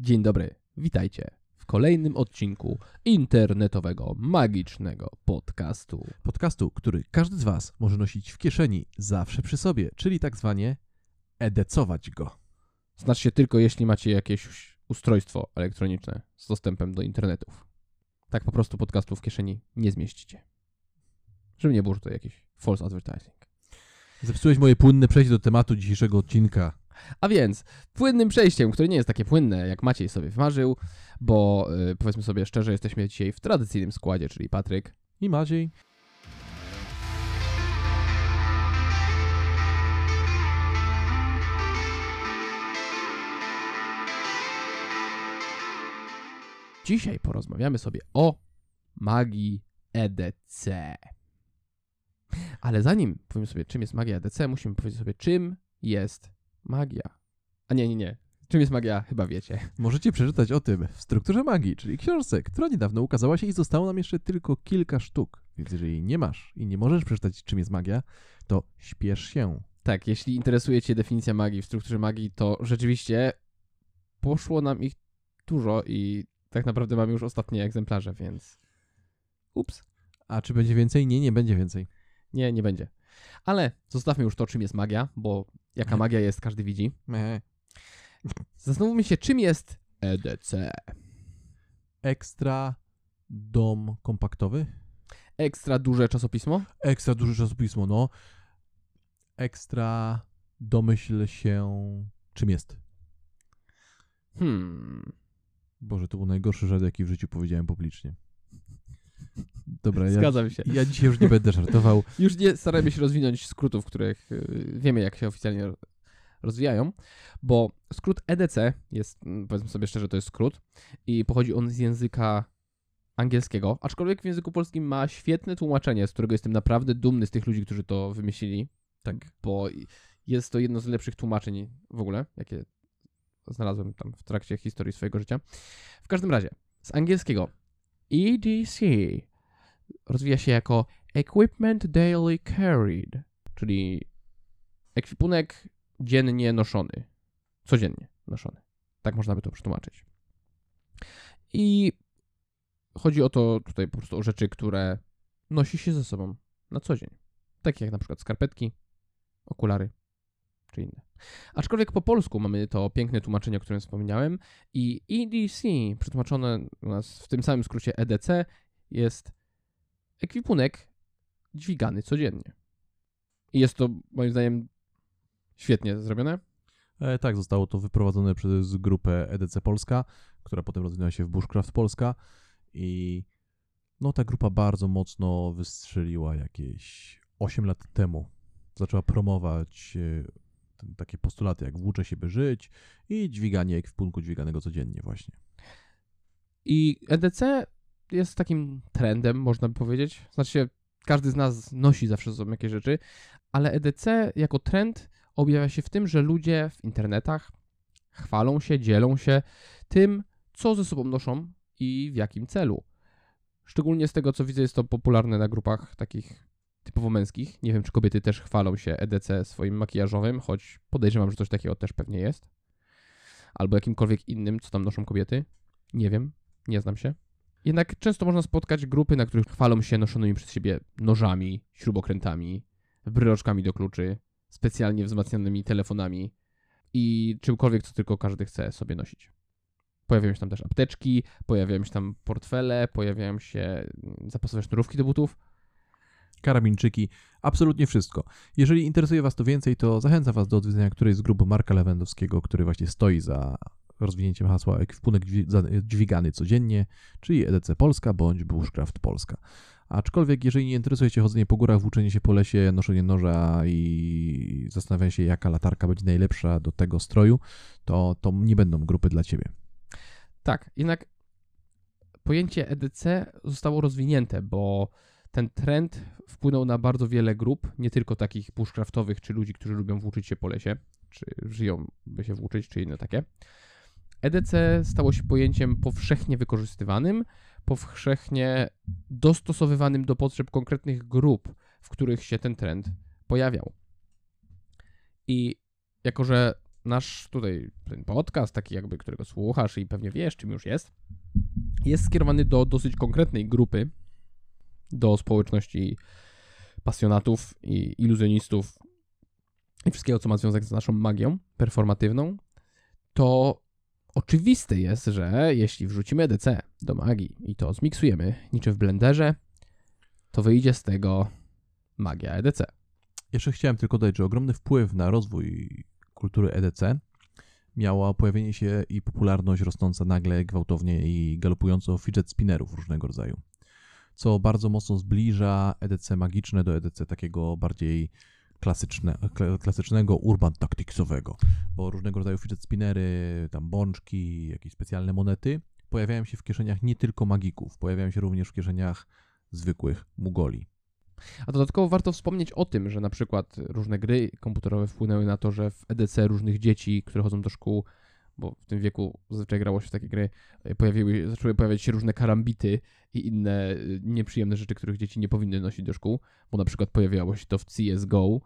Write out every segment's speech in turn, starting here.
Dzień dobry, witajcie w kolejnym odcinku internetowego, magicznego podcastu. Podcastu, który każdy z Was może nosić w kieszeni zawsze przy sobie, czyli tak zwanie edecować go. Znaczy tylko jeśli macie jakieś ustrojstwo elektroniczne z dostępem do internetów. Tak po prostu podcastu w kieszeni nie zmieścicie. Żeby nie było, że to jakiś false advertising. Zepsułeś moje płynne przejście do tematu dzisiejszego odcinka. A więc płynnym przejściem, które nie jest takie płynne, jak Maciej sobie wymarzył, bo y, powiedzmy sobie szczerze, jesteśmy dzisiaj w tradycyjnym składzie, czyli Patryk, I Maciej. Dzisiaj porozmawiamy sobie o magii EDC. Ale zanim powiemy sobie, czym jest magia EDC, musimy powiedzieć sobie, czym jest magia. A nie, nie, nie. Czym jest magia, chyba wiecie. Możecie przeczytać o tym w strukturze magii, czyli książce, która niedawno ukazała się i zostało nam jeszcze tylko kilka sztuk. Więc jeżeli nie masz i nie możesz przeczytać, czym jest magia, to śpiesz się. Tak, jeśli interesuje Cię definicja magii w strukturze magii, to rzeczywiście poszło nam ich dużo i tak naprawdę mamy już ostatnie egzemplarze, więc ups, A czy będzie więcej? Nie, nie będzie więcej. nie, nie będzie. Ale zostawmy już to, czym jest magia, bo jaka magia jest, każdy widzi. Meh. Zastanówmy się, czym jest EDC. Ekstra dom kompaktowy. Ekstra duże czasopismo? Ekstra duże czasopismo, no. Ekstra domyśl się, czym jest. Hmm. Boże, to był najgorszy żart, jaki w życiu powiedziałem publicznie. Dobra, ja, Zgadzam się. ja dzisiaj już nie będę żartował. Już nie starajmy się rozwinąć skrótów, których y, wiemy, jak się oficjalnie ro- rozwijają, bo skrót EDC jest, mm, powiedzmy sobie szczerze, to jest skrót i pochodzi on z języka angielskiego, aczkolwiek w języku polskim ma świetne tłumaczenie, z którego jestem naprawdę dumny z tych ludzi, którzy to wymyślili, Tak. bo jest to jedno z lepszych tłumaczeń w ogóle, jakie znalazłem tam w trakcie historii swojego życia. W każdym razie, z angielskiego EDC rozwija się jako Equipment Daily Carried, czyli ekwipunek dziennie noszony, codziennie noszony. Tak można by to przetłumaczyć. I chodzi o to tutaj po prostu o rzeczy, które nosi się ze sobą na co dzień. Takie jak na przykład skarpetki, okulary czy inne. Aczkolwiek po polsku mamy to piękne tłumaczenie, o którym wspomniałem i EDC, przetłumaczone u nas w tym samym skrócie EDC, jest ekwipunek dźwigany codziennie. I jest to moim zdaniem świetnie zrobione. E, tak, zostało to wyprowadzone przez grupę EDC Polska, która potem rozwinęła się w Bushcraft Polska i no ta grupa bardzo mocno wystrzeliła jakieś 8 lat temu. Zaczęła promować e, takie postulaty jak włóczę się by żyć i dźwiganie ekwipunku dźwiganego codziennie właśnie. I EDC jest takim trendem, można by powiedzieć. Znaczy, każdy z nas nosi zawsze ze sobą jakieś rzeczy, ale EDC jako trend objawia się w tym, że ludzie w internetach chwalą się, dzielą się tym, co ze sobą noszą i w jakim celu. Szczególnie z tego, co widzę, jest to popularne na grupach takich typowo męskich. Nie wiem, czy kobiety też chwalą się EDC swoim makijażowym, choć podejrzewam, że coś takiego też pewnie jest. Albo jakimkolwiek innym, co tam noszą kobiety. Nie wiem, nie znam się. Jednak często można spotkać grupy, na których chwalą się noszonymi przez siebie nożami, śrubokrętami, bryloczkami do kluczy, specjalnie wzmacnianymi telefonami i czymkolwiek, co tylko każdy chce sobie nosić. Pojawiają się tam też apteczki, pojawiają się tam portfele, pojawiają się mm, zapasowe sznurówki do butów. Karabinczyki, absolutnie wszystko. Jeżeli interesuje Was to więcej, to zachęcam Was do odwiedzenia którejś z grup Marka Lewandowskiego, który właśnie stoi za rozwinięciem hasła ekwipunek dźwigany codziennie, czyli EDC Polska bądź Bushcraft Polska. Aczkolwiek, jeżeli nie interesuje Cię chodzenie po górach, włóczenie się po lesie, noszenie noża i zastanawianie się, jaka latarka będzie najlepsza do tego stroju, to, to nie będą grupy dla Ciebie. Tak, jednak pojęcie EDC zostało rozwinięte, bo ten trend wpłynął na bardzo wiele grup, nie tylko takich bushcraftowych, czy ludzi, którzy lubią włóczyć się po lesie, czy żyją, by się włóczyć, czy inne takie. EDC stało się pojęciem powszechnie wykorzystywanym, powszechnie dostosowywanym do potrzeb konkretnych grup, w których się ten trend pojawiał. I jako, że nasz tutaj ten podcast, taki jakby, którego słuchasz i pewnie wiesz, czym już jest, jest skierowany do dosyć konkretnej grupy, do społeczności pasjonatów i iluzjonistów i wszystkiego, co ma związek z naszą magią performatywną, to oczywiste jest, że jeśli wrzucimy EDC do magii i to zmiksujemy niczym w blenderze, to wyjdzie z tego magia EDC. Jeszcze chciałem tylko dodać, że ogromny wpływ na rozwój kultury EDC miała pojawienie się i popularność rosnąca nagle, gwałtownie i galopująco fidget spinnerów różnego rodzaju. Co bardzo mocno zbliża EDC magiczne do EDC takiego bardziej klasyczne, kla- klasycznego urban tacticsowego, bo różnego rodzaju fidget spinnery, tam bączki, jakieś specjalne monety pojawiają się w kieszeniach nie tylko magików, pojawiają się również w kieszeniach zwykłych mugoli. A dodatkowo warto wspomnieć o tym, że na przykład różne gry komputerowe wpłynęły na to, że w EDC różnych dzieci, które chodzą do szkół, bo w tym wieku zazwyczaj grało się w takie gry, e, pojawiły, zaczęły pojawiać się różne karambity i inne e, nieprzyjemne rzeczy, których dzieci nie powinny nosić do szkół, bo na przykład pojawiało się to w CSGO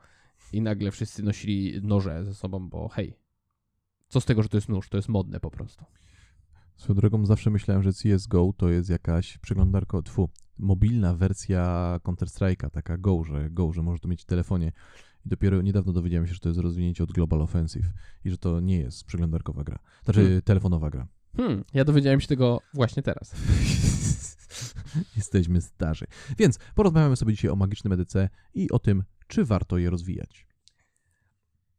i nagle wszyscy nosili noże ze sobą, bo hej, co z tego, że to jest nóż, to jest modne po prostu. Swoją drogą zawsze myślałem, że CSGO to jest jakaś przeglądarka, tfu, mobilna wersja Counter-Strike'a, taka Go, że Go, że możesz to mieć w telefonie. I dopiero niedawno dowiedziałem się, że to jest rozwinięcie od Global Offensive i że to nie jest przeglądarkowa gra. Znaczy Hmm. telefonowa gra. Hmm, ja dowiedziałem się tego właśnie teraz. Jesteśmy starzy. Więc porozmawiamy sobie dzisiaj o magicznym EDC i o tym, czy warto je rozwijać.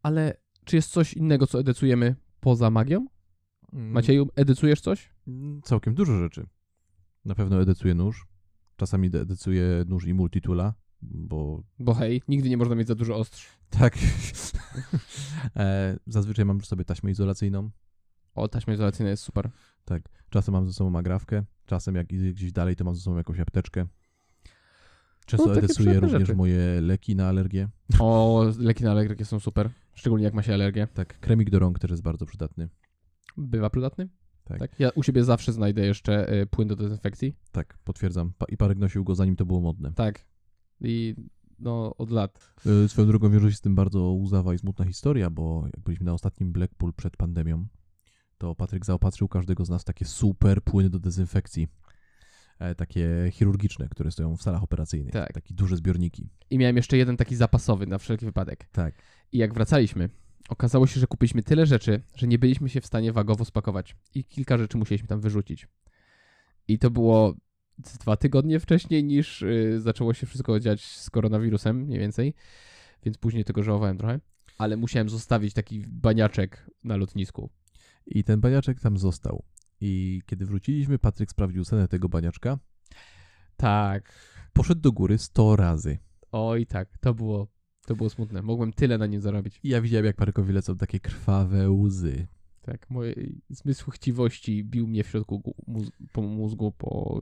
Ale czy jest coś innego, co edycujemy poza magią? Mm, Macieju, edycujesz coś? mm, Całkiem dużo rzeczy. Na pewno edycuję nóż. Czasami edycuję nóż i multitula, bo Bo hej, nigdy nie można mieć za dużo ostrz. tak. e, zazwyczaj mam przy sobie taśmę izolacyjną. O, taśma izolacyjna jest super. Tak. Czasem mam ze sobą agrafkę, czasem jak idę gdzieś dalej, to mam ze sobą jakąś apteczkę. Często No, również rzeczy. moje leki na alergię. O, leki na alergię są super. Szczególnie jak ma się alergię. Tak, kremik do rąk też jest bardzo przydatny. Bywa przydatny? Tak. Ja u siebie zawsze znajdę jeszcze y, płyn do dezynfekcji. Tak, potwierdzam. Pa- I Parek nosił go zanim to było modne. Tak. I no, od lat. Y, Swoją drogą wiąże się z tym bardzo łzawa i smutna historia, bo jak byliśmy na ostatnim Blackpool przed pandemią, to Patryk zaopatrzył każdego z nas w takie super płyny do dezynfekcji. E, takie chirurgiczne, które stoją w salach operacyjnych. Tak. Takie duże zbiorniki. I miałem jeszcze jeden taki zapasowy na wszelki wypadek. Tak. I jak wracaliśmy, okazało się, że kupiliśmy tyle rzeczy, że nie byliśmy się w stanie wagowo spakować. I kilka rzeczy musieliśmy tam wyrzucić. I to było dwa tygodnie wcześniej niż y, zaczęło się wszystko dziać z koronawirusem, mniej więcej. Więc później tego żałowałem trochę. Ale musiałem zostawić taki baniaczek na lotnisku. I ten baniaczek tam został. I kiedy wróciliśmy, Patryk sprawdził cenę tego baniaczka. Tak. Poszedł do góry 100 razy. Oj, tak. To było, to było smutne. Mogłem tyle na nim zarobić. I ja widziałem, jak Patrykowi lecą takie krwawe łzy. Tak. Moje zmysł chciwości bił mnie w środku gu- móz- po mózgu, po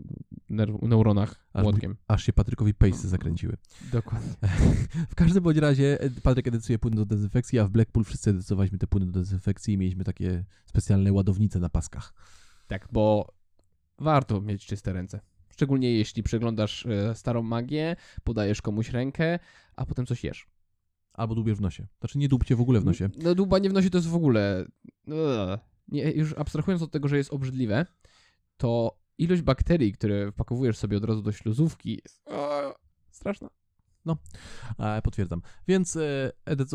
neuronach Aż, młotkiem. aż się Patrykowi pejsy zakręciły. Dokładnie. W każdym bądź razie Patryk edycuje płyn do dezynfekcji, a w Blackpool wszyscy edycowaliśmy te płyny do dezynfekcji i mieliśmy takie specjalne ładownice na paskach. Tak, bo warto mieć czyste ręce. Szczególnie jeśli przeglądasz e, starą magię, podajesz komuś rękę, a potem coś jesz. Albo dłubiesz w nosie. Znaczy nie dłubcie w ogóle w nosie. No dłubanie w nosie to jest w ogóle... Ugh. Nie, już abstrahując od tego, że jest obrzydliwe, to ilość bakterii, które wpakowujesz sobie od razu do śluzówki jest straszna. E, potwierdzam. Więc e,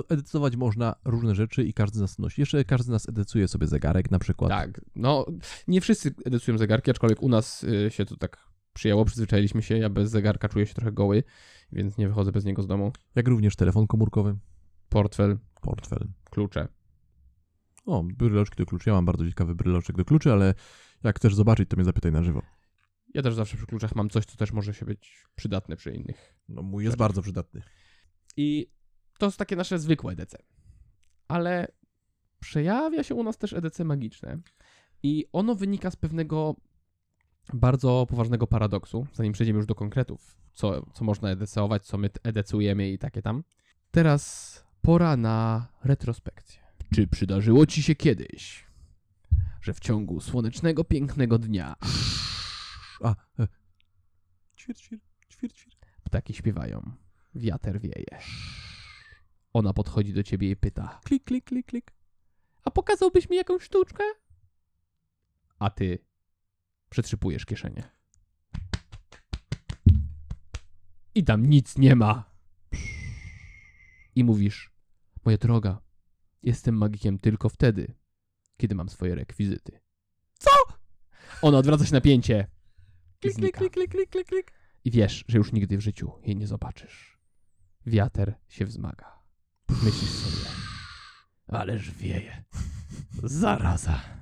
edytować można różne rzeczy i każdy z nas nosi. Jeszcze każdy z nas edycuje sobie zegarek na przykład. Tak, no nie wszyscy edycują zegarki, aczkolwiek u nas y, się to tak przyjęło, przyzwyczailiśmy się, ja bez zegarka czuję się trochę goły, więc nie wychodzę bez niego z domu. Jak również telefon komórkowy, Portfel, portfel. klucze. O, bryloczki do kluczy. Ja mam bardzo ciekawy bryloczek do kluczy, ale jak chcesz zobaczyć, to mnie zapytaj na żywo. Ja też zawsze przy kluczach mam coś, co też może się być przydatne przy innych. No mój jest bardzo przydatny. I to jest takie nasze zwykłe EDC. Ale przejawia się u nas też EDC magiczne. I ono wynika z pewnego bardzo poważnego paradoksu, zanim przejdziemy już do konkretów, co, co można edecować, co my edecujemy i takie tam. Teraz pora na retrospekcję. Czy przydarzyło ci się kiedyś, że w ciągu słonecznego, pięknego dnia A, e. Ćwir, ćwir, ćwir, ćwir. ptaki śpiewają, wiater wieje. Ona podchodzi do ciebie i pyta: Klik, klik, klik, klik. A pokazałbyś mi jakąś sztuczkę? A ty przetrzypujesz kieszenie. I tam nic nie ma. I mówisz, moja droga, jestem magikiem tylko wtedy, kiedy mam swoje rekwizyty. Co? Ona odwraca się napięcie. Klik, klik, klik, klik, klik, klik, klik. I wiesz, że już nigdy w życiu jej nie zobaczysz. Wiater się wzmaga. Myślisz sobie, ależ wieje. Zaraza.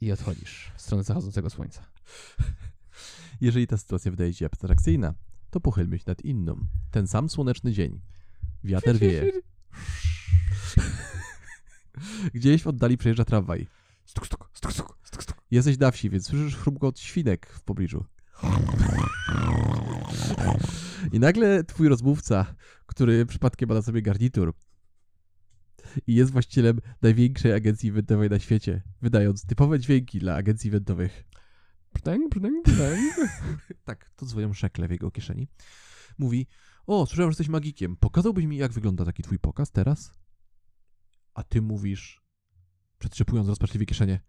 I odchodzisz w stronę zachodzącego słońca. Jeżeli ta sytuacja wydaje ci abstrakcyjna, to pochylmy się nad inną. Ten sam słoneczny dzień. Wiatr wieje. Gdzieś w oddali przejeżdża tramwaj. Stuk, stuk, stuk, stuk, stuk, stuk. Jesteś na wsi, więc słyszysz chrumkot świnek w pobliżu. I nagle twój rozmówca, który przypadkiem ma na sobie garnitur i jest właścicielem największej agencji eventowej na świecie, wydając typowe dźwięki dla agencji eventowych. Brzdęk, brzdęk, brzdęk. Tak, to dzwonią szekle w jego kieszeni. Mówi, o, słyszałem, że jesteś magikiem. Pokazałbyś mi, jak wygląda taki twój pokaz teraz? A ty mówisz, przetrzepując rozpaczliwie kieszenie,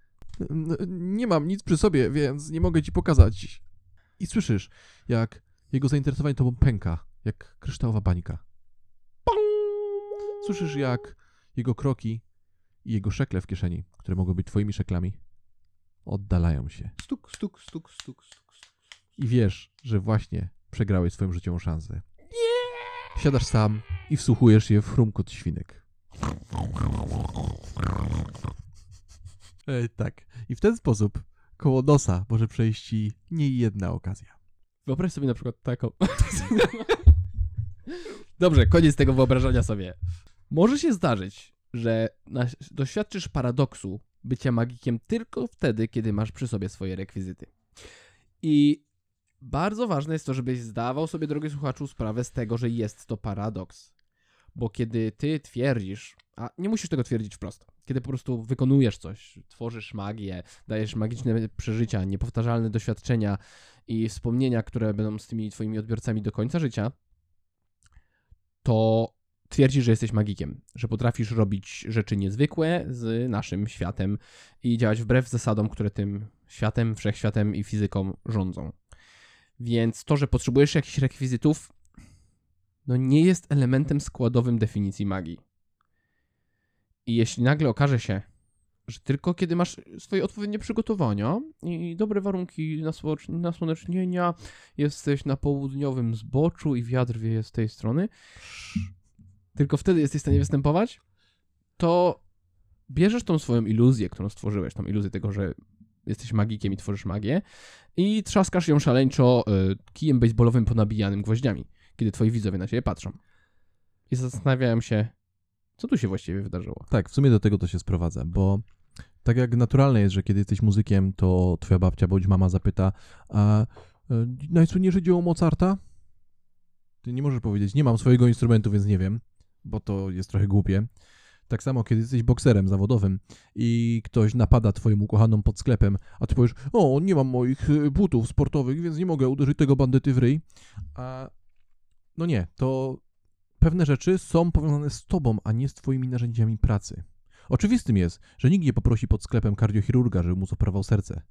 "N- nie mam nic przy sobie, więc nie mogę ci pokazać. I słyszysz, jak jego zainteresowanie tobą pęka, jak kryształowa bańka. Słyszysz, jak jego kroki i jego szekle w kieszeni, które mogą być twoimi szeklami, oddalają się. Stuk, stuk, stuk, stuk, stuk. I wiesz, że właśnie przegrałeś swoją życiową szansę. Siadasz sam i wsłuchujesz się w chrumkot świnek. E, tak. I w ten sposób koło nosa może przejść ci nie jedna okazja. Wyobraź sobie na przykład taką. Dobrze, koniec tego wyobrażania sobie. Może się zdarzyć, że doświadczysz paradoksu bycia magikiem tylko wtedy, kiedy masz przy sobie swoje rekwizyty. I bardzo ważne jest to, żebyś zdawał sobie, drogi słuchaczu, sprawę z tego, że jest to paradoks. Bo kiedy ty twierdzisz, a nie musisz tego twierdzić wprost, kiedy po prostu wykonujesz coś, tworzysz magię, dajesz magiczne przeżycia, niepowtarzalne doświadczenia i wspomnienia, które będą z tymi twoimi odbiorcami do końca życia, to twierdzisz, że jesteś magikiem, że potrafisz robić rzeczy niezwykłe z naszym światem i działać wbrew zasadom, które tym światem, wszechświatem i fizyką rządzą. Więc to, że potrzebujesz jakichś rekwizytów, no nie jest elementem składowym definicji magii. I jeśli nagle okaże się, że tylko kiedy masz swoje odpowiednie przygotowania i dobre warunki nasłonecz- nasłonecznienia, jesteś na południowym zboczu i wiatr wieje z tej strony, tylko wtedy jesteś w stanie występować, to bierzesz tą swoją iluzję, którą stworzyłeś, tą iluzję tego, że jesteś magikiem i tworzysz magię i trzaskasz ją szaleńczo y, kijem baseballowym ponabijanym gwoździami, kiedy twoi widzowie na ciebie patrzą. I zastanawiają się, co tu się właściwie wydarzyło. Tak, w sumie do tego to się sprowadza, bo tak jak naturalne jest, że kiedy jesteś muzykiem, to twoja babcia bądź mama zapyta, a e, najsłynniejsze dzieło Mozarta? Ty nie możesz powiedzieć, nie mam swojego instrumentu, więc nie wiem, bo to jest trochę głupie. Tak samo, kiedy jesteś bokserem zawodowym i ktoś napada twoją ukochaną pod sklepem, a ty powiesz, o, nie mam moich y, butów sportowych, więc nie mogę uderzyć tego bandyty w ryj. A no nie, to pewne rzeczy są powiązane z tobą, a nie z twoimi narzędziami pracy. Oczywistym jest, że nikt nie poprosi pod sklepem kardiochirurga, żeby mu zoperował serce.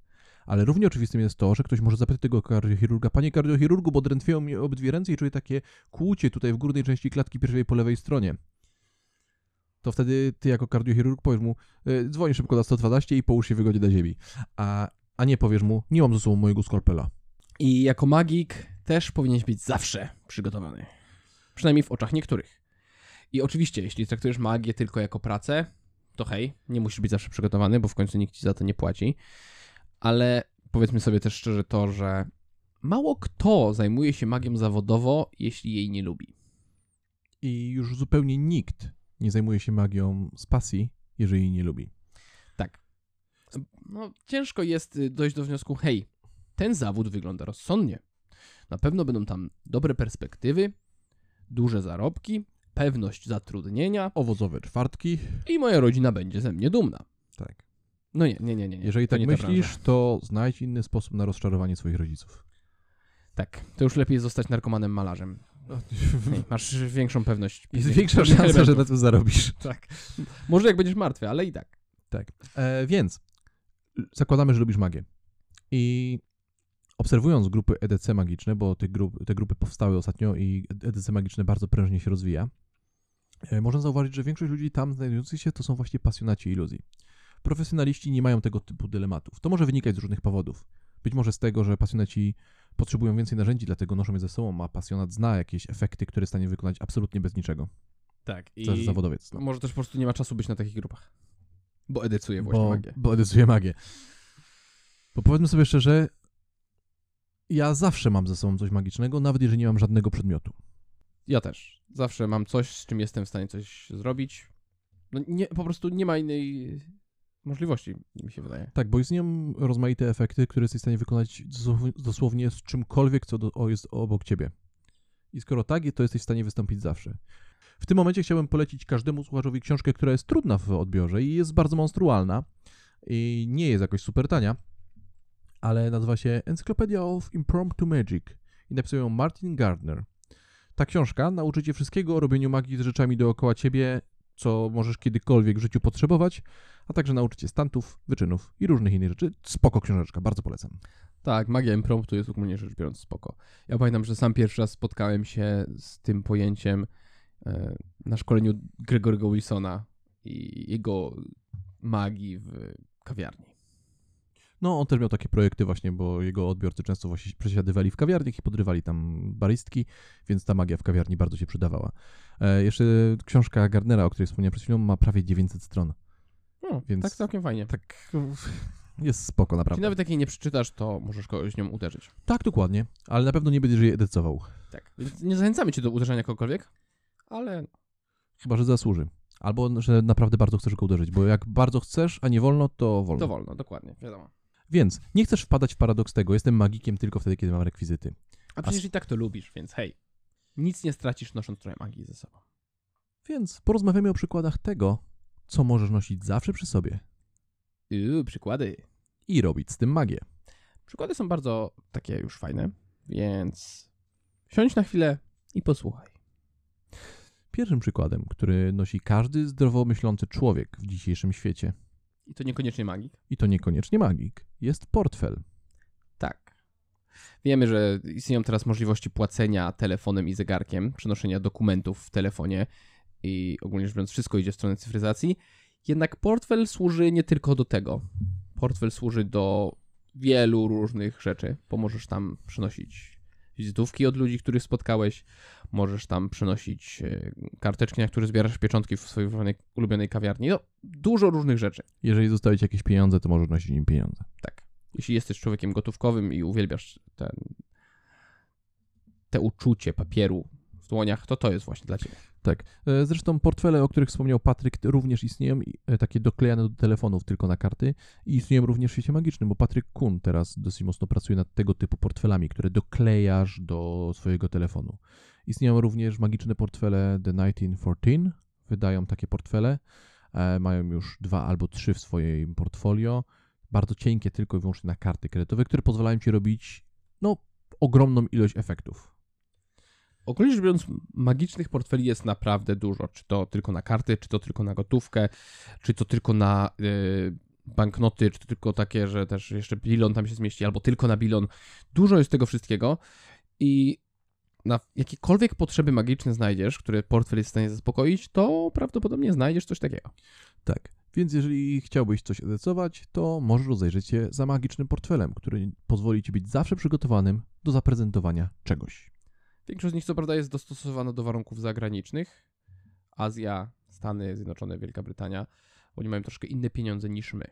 Ale równie oczywistym jest to, że ktoś może zapytać tego kardiochirurga, panie kardiochirurgu, bo drętwieją mnie obydwie ręce i czuję takie kłucie tutaj w górnej części klatki piersiowej po lewej stronie. To wtedy ty jako kardiochirurg powiesz mu, y, dzwoń szybko na 112 i połóż się wygodnie na ziemi. A, a nie powiesz mu, nie mam ze sobą mojego skalpela. I jako magik też powinieneś być zawsze przygotowany. Przynajmniej w oczach niektórych. I oczywiście, jeśli traktujesz magię tylko jako pracę, to hej, nie musisz być zawsze przygotowany, bo w końcu nikt ci za to nie płaci. Ale powiedzmy sobie też szczerze to, że mało kto zajmuje się magią zawodowo, jeśli jej nie lubi. I już zupełnie nikt nie zajmuje się magią z pasji, jeżeli jej nie lubi. Tak. No, ciężko jest y, dojść do wniosku, hej, ten zawód wygląda rozsądnie. Na pewno będą tam dobre perspektywy, duże zarobki, pewność zatrudnienia Owocowe czwartki. i moja rodzina będzie ze mnie dumna. Tak. No nie, nie, nie, nie. nie. Jeżeli To tak myślisz, branża. to znajdź inny sposób na rozczarowanie swoich rodziców. Tak, to już lepiej zostać narkomanem malarzem. Nie, masz większą pewność. Jest większa szansa, że na tym zarobisz. Tak. Może jak będziesz martwy, ale i tak. Tak. E, więc zakładamy, że lubisz magię. I obserwując grupy EDC magiczne, bo grup, te grupy powstały ostatnio i EDC magiczne bardzo prężnie się rozwija, e, można zauważyć, że większość ludzi tam znajdujących się to są właśnie pasjonaci iluzji. Profesjonaliści nie mają tego typu dylematów. To może wynikać z różnych powodów. Być może z tego, że pasjonaci potrzebują więcej narzędzi, dlatego noszą je ze sobą, a pasjonat zna jakieś efekty, które jest w stanie wykonać absolutnie bez niczego. Tak. Co jest zawodowiec. No. Może też po prostu nie ma czasu być na takich grupach. Bo edycuje właśnie bo, magię. Bo edycuje magię. Bo powiedzmy sobie szczerze, ja zawsze mam ze sobą coś magicznego, nawet jeżeli nie mam żadnego przedmiotu. Ja też. Zawsze mam coś, z czym jestem w stanie coś zrobić. No nie, po prostu nie ma innej możliwości, mi się wydaje. Tak, bo istnieją rozmaite efekty, które jesteś w stanie wykonać dosł- dosłownie z czymkolwiek, co do, jest obok ciebie. I skoro tak, to jesteś w stanie wystąpić zawsze. W tym momencie chciałbym polecić każdemu słuchaczowi książkę, która jest trudna w odbiorze i jest bardzo monstrualna i nie jest jakoś super tania, ale nazywa się Encyclopedia of Impromptu Magic i napisał ją Martin Gardner. Ta książka nauczy cię wszystkiego o robieniu magii z rzeczami dookoła ciebie, co możesz kiedykolwiek w życiu potrzebować, a także nauczy cię stantów, wyczynów i różnych innych rzeczy. Spoko książeczka, bardzo polecam. Tak, magia impromptu jest ogólnie rzecz biorąc spoko. Ja pamiętam, że sam pierwszy raz spotkałem się z tym pojęciem e, na szkoleniu Gregorego Wilsona i jego magii w kawiarni. No, on też miał takie projekty właśnie, bo jego odbiorcy często właśnie przesiadywali w kawiarniach i podrywali tam baristki, więc ta magia w kawiarni bardzo się przydawała. E, jeszcze książka Gardnera, o której wspomniałem przed chwilą, ma prawie 900 stron. No, Więc- tak całkiem fajnie. Tak, jest spoko Jeśli naprawdę. nawet jak jej nie przeczytasz, to możesz kogoś nią uderzyć. Tak, dokładnie, ale na pewno nie będziesz jej edycował, Tak. Nie zachęcamy cię do uderzenia kogokolwiek, ale chyba że zasłuży. Albo, że naprawdę bardzo chcesz go uderzyć, bo jak bardzo chcesz, a nie wolno, to wolno. to wolno, dokładnie, wiadomo. Więc nie chcesz wpadać w paradoks tego, jestem magikiem tylko wtedy, kiedy mam rekwizyty. A przecież i tak to lubisz, więc hej, nic nie stracisz nosząc trochę magii ze sobą. Więc porozmawiamy o przykładach tego, co możesz nosić zawsze przy sobie Yy, przykłady. i robić z tym magię. Przykłady są bardzo takie już fajne, więc siądź na chwilę i posłuchaj. Pierwszym przykładem, który nosi każdy zdrowo myślący człowiek w dzisiejszym świecie, I to niekoniecznie magik. i to niekoniecznie magik, jest portfel. Wiemy, że istnieją teraz możliwości płacenia telefonem i zegarkiem, przenoszenia dokumentów w telefonie i ogólnie rzecz biorąc wszystko idzie w stronę cyfryzacji. Jednak portfel służy nie tylko do tego. Portfel służy do wielu różnych rzeczy. Pomożesz tam przynosić wizytówki od ludzi, których spotkałeś. Możesz tam przynosić e, karteczki, na które zbierasz pieczątki w swojej ulubionej- kawiarni. No, dużo różnych rzeczy. Jeżeli zostały ci jakieś pieniądze, to możesz nosić nim pieniądze. Tak. Jeśli jesteś człowiekiem gotówkowym i uwielbiasz ten, te uczucie papieru w dłoniach, to to jest właśnie dla ciebie. Tak. E, Zresztą portfele, o których wspomniał Patryk, również istnieją, e, takie doklejane do telefonów tylko na karty i istnieją również w świecie magicznym, bo Patryk Kun teraz dosyć mocno pracuje nad tego typu portfelami, które doklejasz do swojego telefonu. Istnieją również magiczne portfele The 1914, wydają takie portfele, e, mają już dwa albo trzy w swoim portfolio, bardzo cienkie tylko i wyłącznie na karty kredytowe, które pozwalają ci robić, no, ogromną ilość efektów. Ogólnie rzecz biorąc, magicznych portfeli jest naprawdę dużo. Czy to tylko na karty, czy to tylko na gotówkę, czy to tylko na y, banknoty, czy to tylko takie, że też jeszcze bilon tam się zmieści, albo tylko na bilon. Dużo jest tego wszystkiego i na jakiekolwiek potrzeby magiczne znajdziesz, które portfel jest w stanie zaspokoić, to prawdopodobnie znajdziesz coś takiego. Tak. Więc jeżeli chciałbyś coś edycować, to możesz rozejrzeć się za magicznym portfelem, który pozwoli ci być zawsze przygotowanym do zaprezentowania czegoś. Większość z nich co prawda jest dostosowana do warunków zagranicznych. Azja, Stany Zjednoczone, Wielka Brytania. Oni mają troszkę inne pieniądze niż my.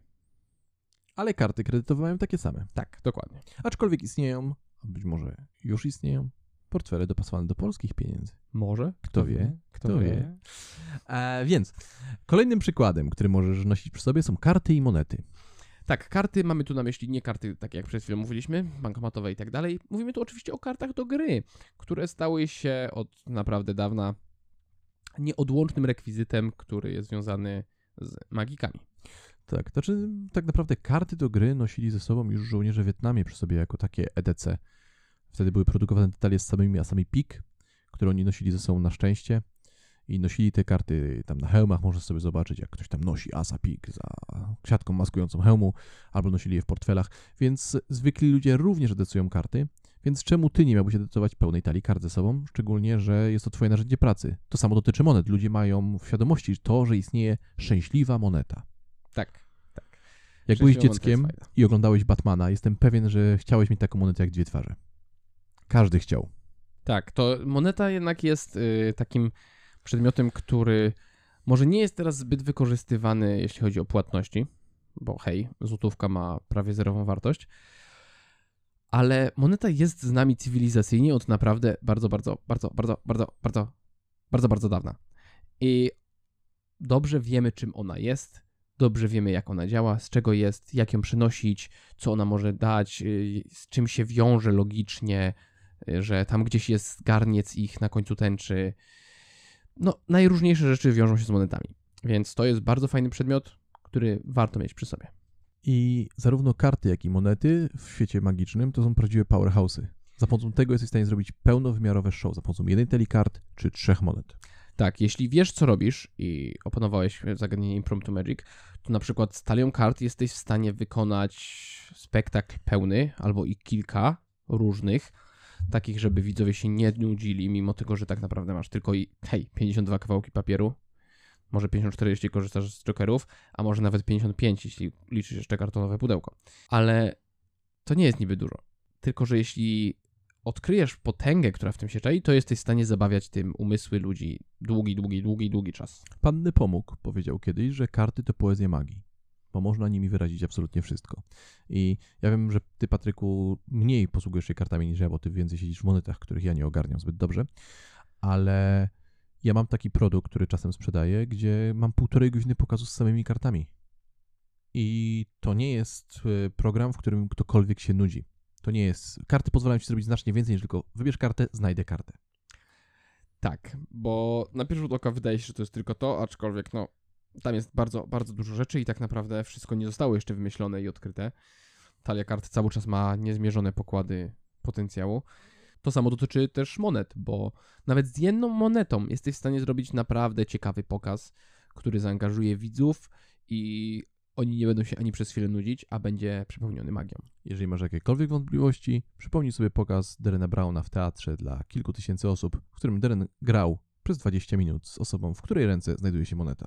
Ale karty kredytowe mają takie same. Tak, dokładnie. Aczkolwiek istnieją, a być może już istnieją, portfele dopasowane do polskich pieniędzy. Może? Kto wie? Kto, Kto wie? wie? E, więc kolejnym przykładem, który możesz nosić przy sobie są karty i monety. Tak, karty mamy tu na myśli nie karty, takie jak przed chwilą mówiliśmy, bankomatowe i tak dalej. Mówimy tu oczywiście o kartach do gry, które stały się od naprawdę dawna nieodłącznym rekwizytem, który jest związany z magikami. Tak, to znaczy tak naprawdę karty do gry nosili ze sobą już żołnierze Wietnamie przy sobie jako takie EDC. Wtedy były produkowane detale z samymi asami pik, które oni nosili ze sobą na szczęście i nosili te karty tam na hełmach. Można sobie zobaczyć, jak ktoś tam nosi Asa Pik za siatką maskującą hełmu, albo nosili je w portfelach, więc zwykli ludzie również edycują karty. Więc czemu ty nie miałbyś edytować pełnej talii kart ze sobą? Szczególnie, że jest to twoje narzędzie pracy. To samo dotyczy monet. Ludzie mają w świadomości to, że istnieje szczęśliwa moneta. Tak. Jak byłeś dzieckiem i oglądałeś Batmana, jestem pewien, że chciałeś mieć taką monetę jak dwie twarze. Każdy chciał. Tak, to moneta jednak jest y, takim przedmiotem, który może nie jest teraz zbyt wykorzystywany, jeśli chodzi o płatności, bo hej, złotówka ma prawie zerową wartość, ale moneta jest z nami cywilizacyjnie od naprawdę bardzo, bardzo, bardzo, bardzo, bardzo, bardzo, bardzo, bardzo dawna. I dobrze wiemy, czym ona jest, dobrze wiemy, jak ona działa, z czego jest, jak ją przynosić, co ona może dać, y, z czym się wiąże logicznie, że tam gdzieś jest garniec ich na końcu tęczy. No, najróżniejsze rzeczy wiążą się z monetami. Więc to jest bardzo fajny przedmiot, który warto mieć przy sobie. I zarówno karty, jak i monety w świecie magicznym to są prawdziwe powerhouse'y. Za pomocą tego jesteś w stanie zrobić pełnowymiarowe show, za pomocą jednej talii kart czy trzech monet. Tak, jeśli wiesz, co robisz i opanowałeś zagadnienie Impromptu Magic, to na przykład z talią kart jesteś w stanie wykonać spektakl pełny albo i kilka różnych, takich, żeby widzowie się nie nudzili, mimo tego, że tak naprawdę masz tylko i, hej, 52 kawałki papieru, może 54, jeśli korzystasz z jokerów, a może nawet 55, jeśli liczysz jeszcze kartonowe pudełko. Ale to nie jest niby dużo. Tylko, że jeśli odkryjesz potęgę, która w tym się czai, to jesteś w stanie zabawiać tym umysły ludzi długi, długi, długi, długi czas. Pan Nepomuk powiedział kiedyś, że karty to poezja magii, bo można nimi wyrazić absolutnie wszystko. I ja wiem, że ty, Patryku, mniej posługujesz się kartami niż ja, bo ty więcej siedzisz w monetach, których ja nie ogarniam zbyt dobrze, ale ja mam taki produkt, który czasem sprzedaję, gdzie mam półtorej godziny pokazu z samymi kartami. I to nie jest e, program, w którym ktokolwiek się nudzi. To nie jest. Karty pozwalają ci zrobić znacznie więcej niż tylko wybierz kartę, znajdę kartę. Tak, bo na pierwszy rzut oka wydaje się, że to jest tylko to, aczkolwiek no, tam jest bardzo, bardzo dużo rzeczy i tak naprawdę wszystko nie zostało jeszcze wymyślone i odkryte. Talia kart cały czas ma niezmierzone pokłady potencjału. To samo dotyczy też monet, bo nawet z jedną monetą jesteś w stanie zrobić naprawdę ciekawy pokaz, który zaangażuje widzów i oni nie będą się ani przez chwilę nudzić, a będzie przepełniony magią. Jeżeli masz jakiekolwiek wątpliwości, przypomnij sobie pokaz Derena Browna w teatrze dla kilku tysięcy osób, w którym Deren grał przez 20 minut z osobą, w której ręce znajduje się moneta.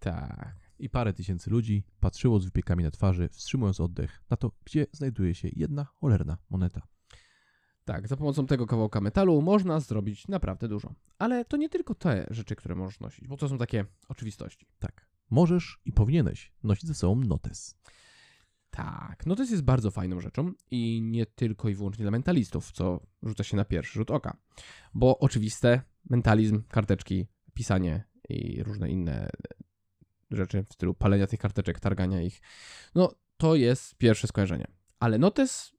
Tak. I parę tysięcy ludzi patrzyło z wypiekami na twarzy, wstrzymując oddech na to, gdzie znajduje się jedna cholerna moneta. Tak, za pomocą tego kawałka metalu można zrobić naprawdę dużo. Ale to nie tylko te rzeczy, które możesz nosić, bo to są takie oczywistości. Tak. Możesz i powinieneś nosić ze sobą notes. Tak, no to jest bardzo fajną rzeczą i nie tylko i wyłącznie dla mentalistów, co rzuca się na pierwszy rzut oka. Bo oczywiste, mentalizm, karteczki, pisanie i różne inne rzeczy w stylu palenia tych karteczek, targania ich, no to jest pierwsze skojarzenie. Ale notes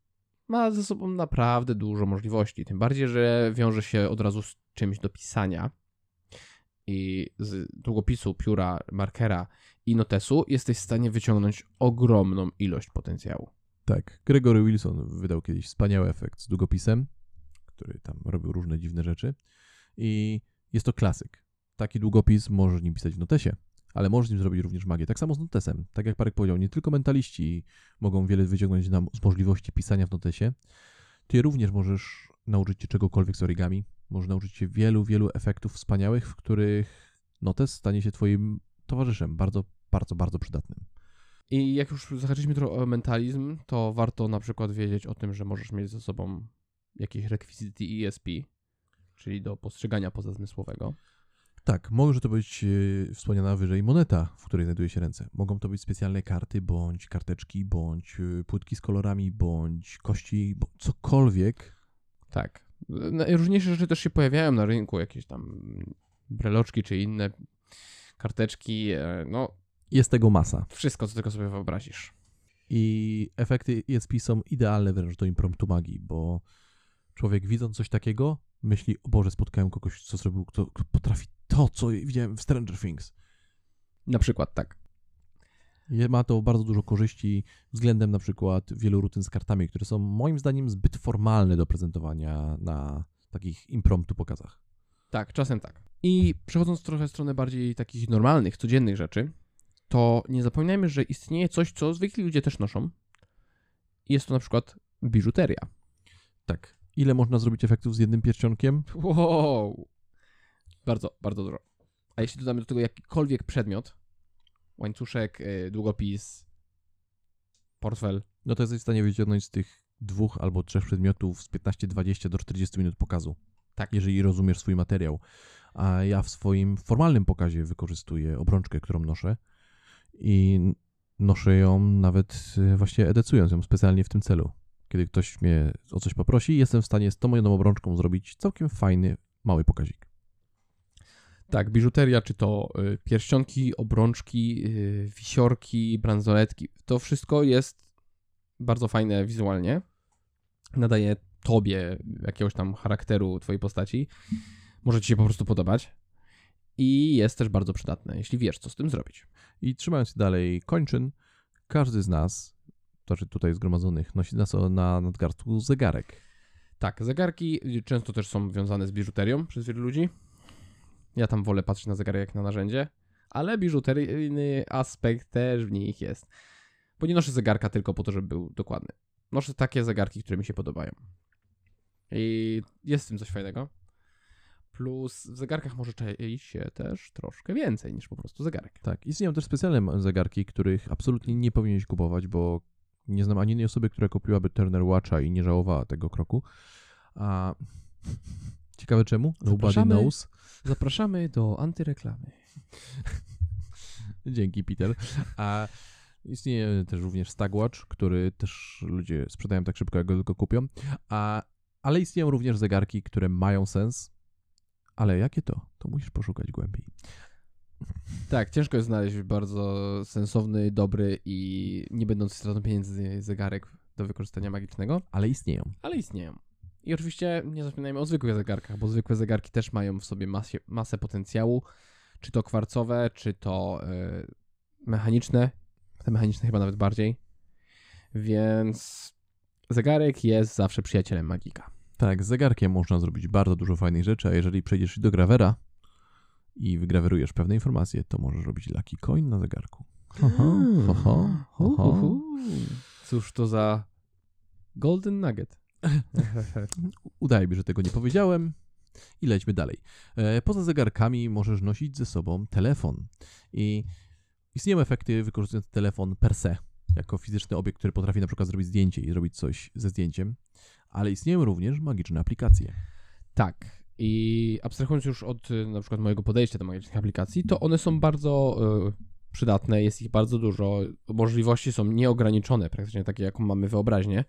ma ze sobą naprawdę dużo możliwości, tym bardziej, że wiąże się od razu z czymś do pisania i z długopisu, pióra, markera i notesu jesteś w stanie wyciągnąć ogromną ilość potencjału. Tak. Gregory Wilson wydał kiedyś wspaniały efekt z długopisem, który tam robił różne dziwne rzeczy. I jest to klasyk. Taki długopis możesz nim pisać w notesie, ale możesz nim zrobić również magię. Tak samo z notesem. Tak jak Parek powiedział, nie tylko mentaliści mogą wiele wyciągnąć nam z możliwości pisania w notesie. Ty również możesz nauczyć się czegokolwiek z origami. Możesz nauczyć się wielu, wielu efektów wspaniałych, w których notes stanie się twoim towarzyszem. Bardzo, bardzo, bardzo przydatnym. I jak już zahaczyliśmy trochę o mentalizm, to warto na przykład wiedzieć o tym, że możesz mieć ze sobą jakieś rekwizyty ESP, czyli do postrzegania pozazmysłowego. Tak, może to być e, wspomniana wyżej moneta, w której znajduje się ręce. Mogą to być specjalne karty, bądź karteczki, bądź e, płytki z kolorami, bądź kości, cokolwiek. Tak. Najróżniejsze rzeczy też się pojawiają na rynku, jakieś tam breloczki czy inne karteczki, e, no Jest tego masa. wszystko, co tylko sobie wyobrazisz. I efekty ESP są idealne wręcz do impromptu magii, bo człowiek widząc coś takiego, myśli, o Boże, spotkałem kogoś, co zrobił, kto potrafi to, co widziałem w Stranger Things. Na przykład tak. Ma to bardzo dużo korzyści względem na przykład wielu rutyn z kartami, które są moim zdaniem zbyt formalne do prezentowania na takich impromptu pokazach. Tak, czasem tak. I przechodząc trochę w stronę bardziej takich normalnych, codziennych rzeczy, to nie zapominajmy, że istnieje coś, co zwykli ludzie też noszą. Jest to na przykład biżuteria. Tak. Ile można zrobić efektów z jednym pierścionkiem? Wow! Bardzo, bardzo dużo. A jeśli dodamy do tego jakikolwiek przedmiot, łańcuszek, y, długopis, portfel, No to jesteś w stanie wyciągnąć z tych dwóch albo trzech przedmiotów z 15-20 do 40 minut pokazu. Tak. Jeżeli rozumiesz swój materiał. A ja w swoim formalnym pokazie wykorzystuję obrączkę, którą noszę i noszę ją nawet e, właśnie edycując ją specjalnie w tym celu. Kiedy ktoś mnie o coś poprosi, jestem w stanie z tą moją obrączką zrobić całkiem fajny, mały pokazik. Tak, biżuteria, czy to y, pierścionki, obrączki, y, wisiorki, bransoletki, to wszystko jest bardzo fajne wizualnie. Nadaje tobie jakiegoś tam charakteru twojej postaci. Może ci się po prostu podobać. I jest też bardzo przydatne, jeśli wiesz, co z tym zrobić. I trzymając się dalej kończyn, każdy z nas, to znaczy tutaj zgromadzonych, nosi na, so- na nadgarstku zegarek. Tak, zegarki często też są wiązane z biżuterią przez wielu ludzi. Ja tam wolę patrzeć na zegarek jak na narzędzie, ale biżuteryjny aspekt też w nich jest. Bo nie noszę zegarka tylko po to, żeby był dokładny. Noszę takie zegarki, które mi się podobają. I jest w tym coś fajnego. Plus w zegarkach może czaić się też troszkę więcej niż po prostu zegarek. Tak, istnieją też specjalne zegarki, których absolutnie nie powinieneś kupować, bo nie znam ani jednej osoby, która kupiłaby Turner Watcha i nie żałowała tego kroku. A ciekawe czemu? Nobody knows. Zapraszamy do antyreklamy. Dzięki, Peter. A istnieje też również Stagwatch, który też ludzie sprzedają tak szybko, jak go tylko kupią. A, ale istnieją również zegarki, które mają sens. Ale jakie to? To musisz poszukać głębiej. Tak, ciężko jest znaleźć bardzo sensowny, dobry i nie będący stratą pieniędzy zegarek do wykorzystania magicznego, Ale istnieją. ale istnieją. I oczywiście nie zapominajmy o zwykłych zegarkach, bo zwykłe zegarki też mają w sobie masie, masę potencjału, czy to kwarcowe, czy to y, mechaniczne, te mechaniczne chyba nawet bardziej. Więc zegarek jest zawsze przyjacielem magika. Tak, z zegarkiem można zrobić bardzo dużo fajnych rzeczy, a jeżeli przejdziesz do grawera i wygrawerujesz pewne informacje, to możesz robić lucky coin na zegarku. Ho, ho, ho, ho, ho, ho. Cóż to za golden nugget. Udaje mi, że tego nie powiedziałem. I lećmy dalej. E, Poza zegarkami możesz nosić ze sobą telefon. I istnieją efekty wykorzystując telefon per se, jako fizyczny obiekt, który potrafi na przykład zrobić zdjęcie i zrobić coś ze zdjęciem. Ale istnieją również magiczne aplikacje. Tak. I abstrahując już od y, na przykład mojego podejścia do magicznych aplikacji, to one są bardzo y, przydatne, jest ich bardzo dużo. Możliwości są nieograniczone, praktycznie takie, jaką mamy wyobraźnię.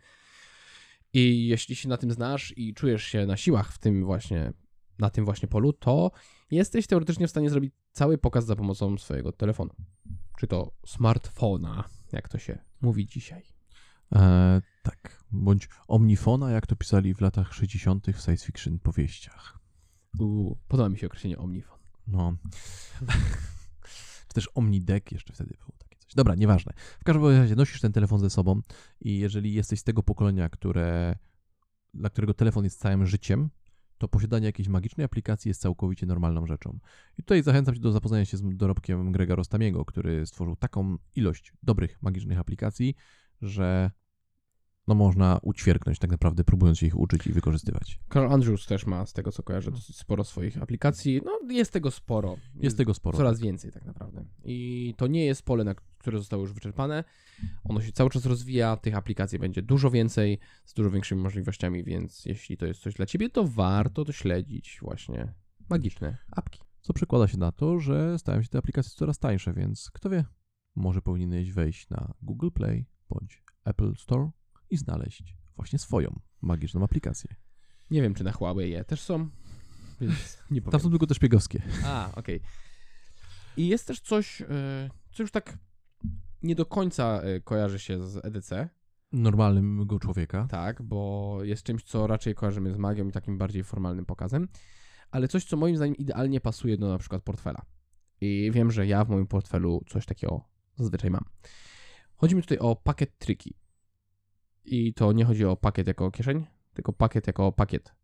I jeśli się na tym znasz i czujesz się na siłach w tym właśnie, na tym właśnie polu, to jesteś teoretycznie w stanie zrobić cały pokaz za pomocą swojego telefonu. Czy to smartfona, jak to się mówi dzisiaj. E, tak, bądź omnifona, jak to pisali w latach 60. w science fiction powieściach. Uuu, podoba mi się określenie omnifon. No. Czy też omnidek jeszcze wtedy było takie coś. Dobra, nieważne. W każdym razie nosisz ten telefon ze sobą i jeżeli jesteś z tego pokolenia, które, dla którego telefon jest całym życiem, to posiadanie jakiejś magicznej aplikacji jest całkowicie normalną rzeczą. I tutaj zachęcam Cię do zapoznania się z dorobkiem Grega Rostamiego, który stworzył taką ilość dobrych magicznych aplikacji, że no można ućwierknąć tak naprawdę, próbując się ich uczyć i wykorzystywać. Carl Andrews też ma, z tego co kojarzę, dosyć sporo swoich aplikacji. No, jest tego sporo. Jest tego sporo. Coraz więcej tak naprawdę. I to nie jest pole, na które zostało już wyczerpane. Ono się cały czas rozwija, tych aplikacji będzie dużo więcej, z dużo większymi możliwościami, więc jeśli to jest coś dla ciebie, to warto to śledzić właśnie magiczne apki. Co przekłada się na to, że stają się te aplikacje coraz tańsze, więc kto wie, może powinieneś wejść na Google Play bądź Apple Store i znaleźć właśnie swoją magiczną aplikację. Nie wiem, czy na Huawei je też są, więc nie powiem. Tam są tylko te szpiegowskie. A, okej. I jest też coś, e, co już tak nie do końca e, kojarzy się z EDC, Normalnego człowieka. tak, bo jest czymś, co raczej kojarzymy z magią i takim bardziej formalnym pokazem, ale coś, co moim zdaniem idealnie pasuje do na przykład portfela. I wiem, że ja w moim portfelu coś takiego zazwyczaj mam. Chodzi mi tutaj o pakiet triki. I to nie chodzi o pakiet jako kieszeń, tylko pakiet jako pakiet.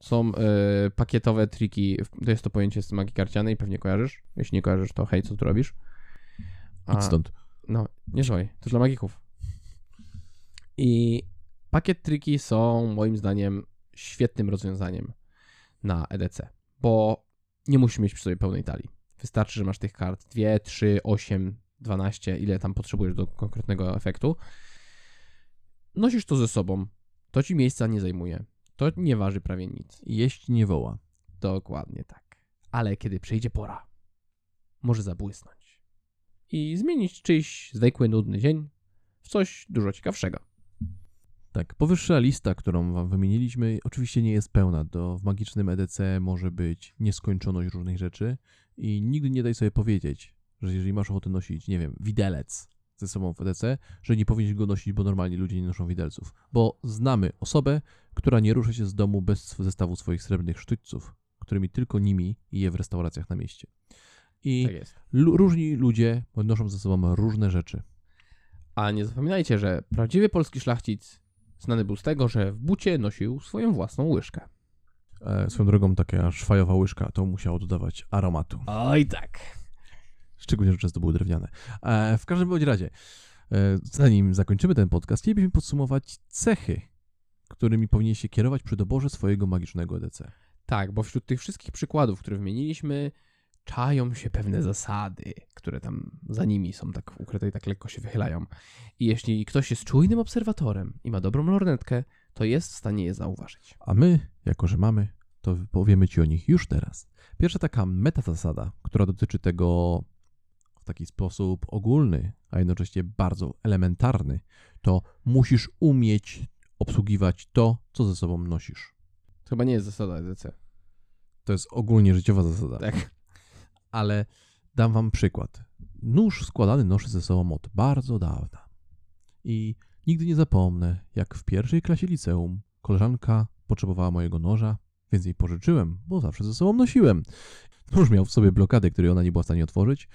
Są e, pakietowe triki, to jest to pojęcie z magii karcianej, pewnie kojarzysz. Jeśli nie kojarzysz, to hej, co tu robisz? A- Idź stąd. No, nie żoj, to dla magików. I pakiet triki są moim zdaniem świetnym rozwiązaniem na EDC, bo nie musisz mieć przy sobie pełnej talii. Wystarczy, że masz tych kart 2, 3, 8, 12, ile tam potrzebujesz do konkretnego efektu. Nosisz to ze sobą. To ci miejsca nie zajmuje. To nie waży prawie nic. Jeść nie woła. Dokładnie tak. Ale kiedy przyjdzie pora, może zabłysnąć i zmienić czyjś zwykły, nudny dzień w coś dużo ciekawszego. Tak, powyższa lista, którą wam wymieniliśmy, oczywiście nie jest pełna. Do, w magicznym EDC może być nieskończoność różnych rzeczy i nigdy nie daj sobie powiedzieć, że jeżeli masz ochotę nosić, nie wiem, widelec ze sobą w EDC, że nie powinieneś go nosić, bo normalnie ludzie nie noszą widelców. Bo znamy osobę, która nie rusza się z domu bez zestawu swoich srebrnych sztućców, którymi tylko nimi je w restauracjach na mieście. I Tak lu- różni ludzie noszą ze sobą różne rzeczy. A nie zapominajcie, że prawdziwy polski szlachcic znany był z tego, że w bucie nosił swoją własną łyżkę. E, swoją drogą taka szwajowa łyżka to musiało dodawać aromatu. Oj tak. Szczególnie, że często były drewniane. E, w każdym bądź razie, e, zanim zakończymy ten podcast, chcielibyśmy podsumować cechy, którymi powinien się kierować przy doborze swojego magicznego EDC. Tak, bo wśród tych wszystkich przykładów, które wymieniliśmy, czają się pewne zasady, które tam za nimi są tak ukryte i tak lekko się wychylają. I jeśli ktoś jest czujnym obserwatorem i ma dobrą lornetkę, to jest w stanie je zauważyć. A my, jako że mamy, to powiemy Ci o nich już teraz. Pierwsza taka metazasada, która dotyczy tego w taki sposób ogólny, a jednocześnie bardzo elementarny, to musisz umieć obsługiwać to, co ze sobą nosisz. To chyba nie jest zasada EDC. To jest ogólnie życiowa zasada. Tak. ale dam wam przykład. Nóż składany noszę ze sobą od bardzo dawna. I nigdy nie zapomnę, jak w pierwszej klasie liceum koleżanka potrzebowała mojego noża, więc jej pożyczyłem, bo zawsze ze sobą nosiłem. Nóż miał w sobie blokadę, której ona nie była w stanie otworzyć.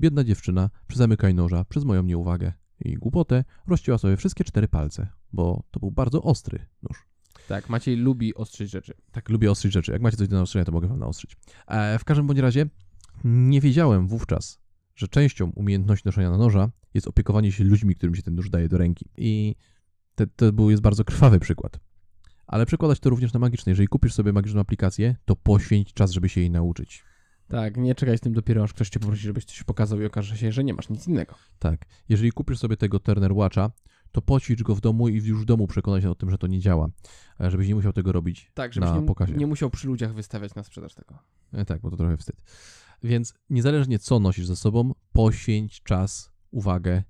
Biedna dziewczyna przy zamykaniu noża przez moją nieuwagę i głupotę rozcięła sobie wszystkie cztery palce, bo to był bardzo ostry nóż. Tak, Maciej lubi ostrzyć rzeczy. Tak, lubię ostrzyć rzeczy. Jak macie coś do naostrzenia, to mogę wam naostrzyć. E, w każdym bądź razie nie wiedziałem wówczas, że częścią umiejętności noszenia na noża jest opiekowanie się ludźmi, którym się ten nóż daje do ręki. I te, to był, jest bardzo krwawy przykład. Ale przekładać to również na magiczne. Jeżeli kupisz sobie magiczną aplikację, to poświęć czas, żeby się jej nauczyć. Tak, nie czekaj z tym dopiero, aż ktoś cię poprosi, żebyś coś pokazał i okaże się, że nie masz nic innego. Tak. Jeżeli kupisz sobie tego Turner Watcha, to poćwicz go w domu i już w domu przekonaj się o tym, że to nie działa. E, Żebyś nie musiał tego robić Tak, żebyś na nie, pokazie. nie musiał przy ludziach wystawiać na sprzedaż tego. E, Tak, bo to trochę wstyd. Więc niezależnie co nosisz ze sobą, poświęć czas, uwagę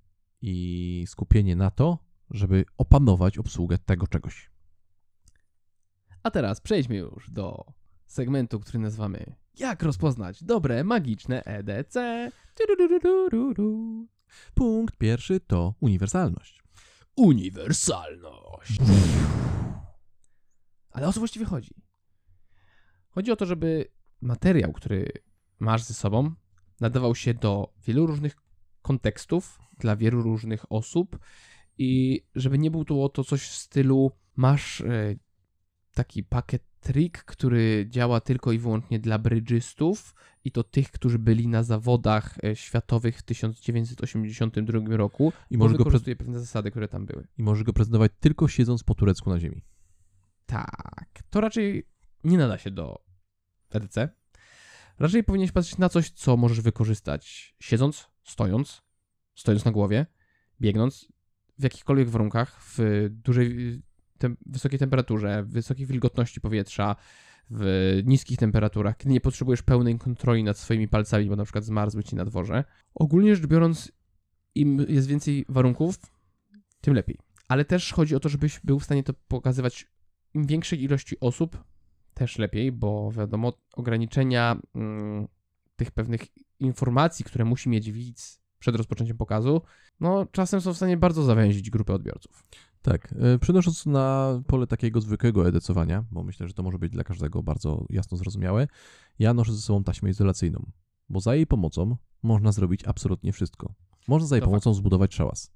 i skupienie na to, żeby opanować obsługę tego czegoś. A teraz przejdźmy już do segmentu, który nazywamy Jak rozpoznać dobre, magiczne EDC. Punkt pierwszy to uniwersalność. Uniwersalność. Ale o co właściwie chodzi? Chodzi o to, żeby materiał, który masz ze sobą, nadawał się do wielu różnych kontekstów, dla wielu różnych osób i żeby nie był to, to coś w stylu masz e, taki pakiet trik, który działa tylko i wyłącznie dla brydżystów i to tych, którzy byli na zawodach e, światowych w 1982 roku I bo możesz, go pre- wykorzystuje pewne zasady, które tam były. I możesz go prezentować tylko siedząc po turecku na ziemi. Tak, to raczej nie nada się do EDC. Raczej powinieneś patrzeć na coś, co możesz wykorzystać siedząc, stojąc, stojąc na głowie, biegnąc, w jakichkolwiek warunkach, w dużej, tem, wysokiej temperaturze, wysokiej wilgotności powietrza, w niskich temperaturach, kiedy nie potrzebujesz pełnej kontroli nad swoimi palcami, bo na przykład zmarzły ci na dworze. Ogólnie rzecz biorąc, im jest więcej warunków, tym lepiej. Ale też chodzi o to, żebyś był w stanie to pokazywać im większej ilości osób, też lepiej, bo wiadomo, ograniczenia mm, tych pewnych informacji, które musi mieć widz przed rozpoczęciem pokazu, no czasem są w stanie bardzo zawęzić grupę odbiorców. Tak, e, przenosząc na pole takiego zwykłego edycowania, bo myślę, że to może być dla każdego bardzo jasno zrozumiałe, ja noszę ze sobą taśmę izolacyjną, bo za jej pomocą można zrobić absolutnie wszystko. Można za jej To pomocą zbudować szałas.